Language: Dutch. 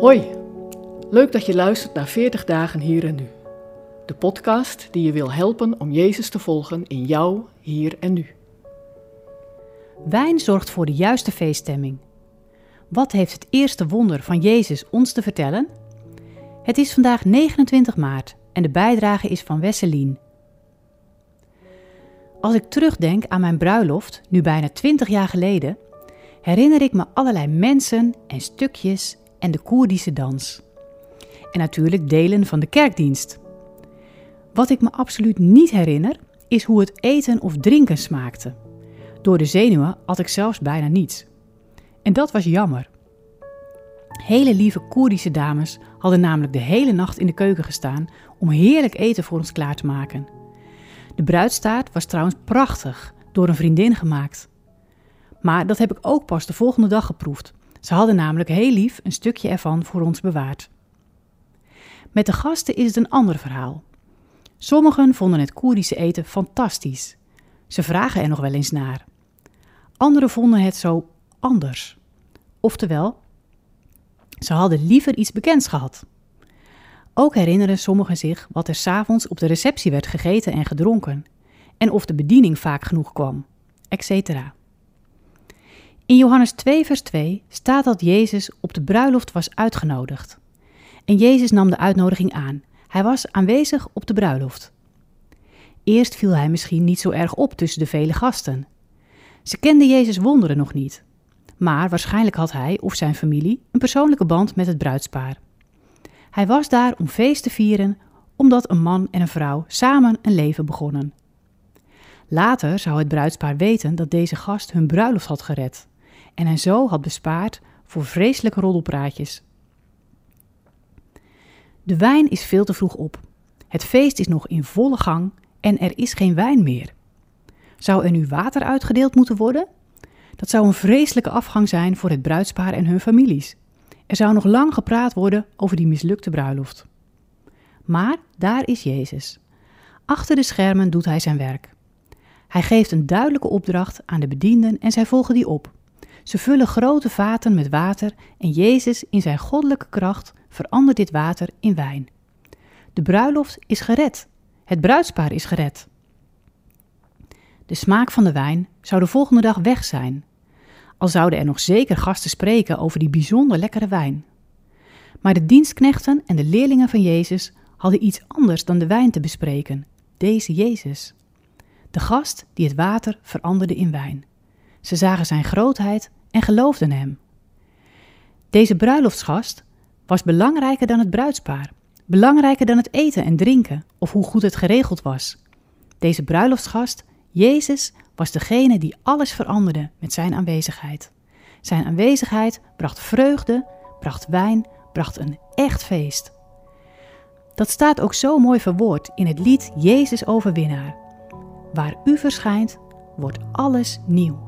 Hoi, leuk dat je luistert naar 40 dagen hier en nu. De podcast die je wil helpen om Jezus te volgen in jou, hier en nu. Wijn zorgt voor de juiste feeststemming. Wat heeft het eerste wonder van Jezus ons te vertellen? Het is vandaag 29 maart en de bijdrage is van Wesselien. Als ik terugdenk aan mijn bruiloft, nu bijna 20 jaar geleden, herinner ik me allerlei mensen en stukjes en de Koerdische dans. En natuurlijk delen van de kerkdienst. Wat ik me absoluut niet herinner, is hoe het eten of drinken smaakte. Door de zenuwen had ik zelfs bijna niets. En dat was jammer. Hele lieve Koerdische dames hadden namelijk de hele nacht in de keuken gestaan om heerlijk eten voor ons klaar te maken. De bruidstaart was trouwens prachtig, door een vriendin gemaakt. Maar dat heb ik ook pas de volgende dag geproefd. Ze hadden namelijk heel lief een stukje ervan voor ons bewaard. Met de gasten is het een ander verhaal. Sommigen vonden het Koerdische eten fantastisch. Ze vragen er nog wel eens naar. Anderen vonden het zo anders. Oftewel, ze hadden liever iets bekends gehad. Ook herinneren sommigen zich wat er s'avonds op de receptie werd gegeten en gedronken, en of de bediening vaak genoeg kwam, etc. In Johannes 2, vers 2 staat dat Jezus op de bruiloft was uitgenodigd. En Jezus nam de uitnodiging aan. Hij was aanwezig op de bruiloft. Eerst viel hij misschien niet zo erg op tussen de vele gasten. Ze kenden Jezus wonderen nog niet. Maar waarschijnlijk had hij of zijn familie een persoonlijke band met het bruidspaar. Hij was daar om feest te vieren, omdat een man en een vrouw samen een leven begonnen. Later zou het bruidspaar weten dat deze gast hun bruiloft had gered en hen zo had bespaard voor vreselijke roddelpraatjes. De wijn is veel te vroeg op. Het feest is nog in volle gang en er is geen wijn meer. Zou er nu water uitgedeeld moeten worden? Dat zou een vreselijke afgang zijn voor het bruidspaar en hun families. Er zou nog lang gepraat worden over die mislukte bruiloft. Maar daar is Jezus. Achter de schermen doet hij zijn werk. Hij geeft een duidelijke opdracht aan de bedienden en zij volgen die op. Ze vullen grote vaten met water en Jezus in zijn goddelijke kracht verandert dit water in wijn. De bruiloft is gered. Het bruidspaar is gered. De smaak van de wijn zou de volgende dag weg zijn. Al zouden er nog zeker gasten spreken over die bijzonder lekkere wijn. Maar de dienstknechten en de leerlingen van Jezus hadden iets anders dan de wijn te bespreken: deze Jezus. De gast die het water veranderde in wijn. Ze zagen zijn grootheid en geloofden hem. Deze bruiloftsgast was belangrijker dan het bruidspaar, belangrijker dan het eten en drinken of hoe goed het geregeld was. Deze bruiloftsgast, Jezus, was degene die alles veranderde met zijn aanwezigheid. Zijn aanwezigheid bracht vreugde, bracht wijn, bracht een echt feest. Dat staat ook zo mooi verwoord in het lied Jezus Overwinnaar. Waar u verschijnt, wordt alles nieuw.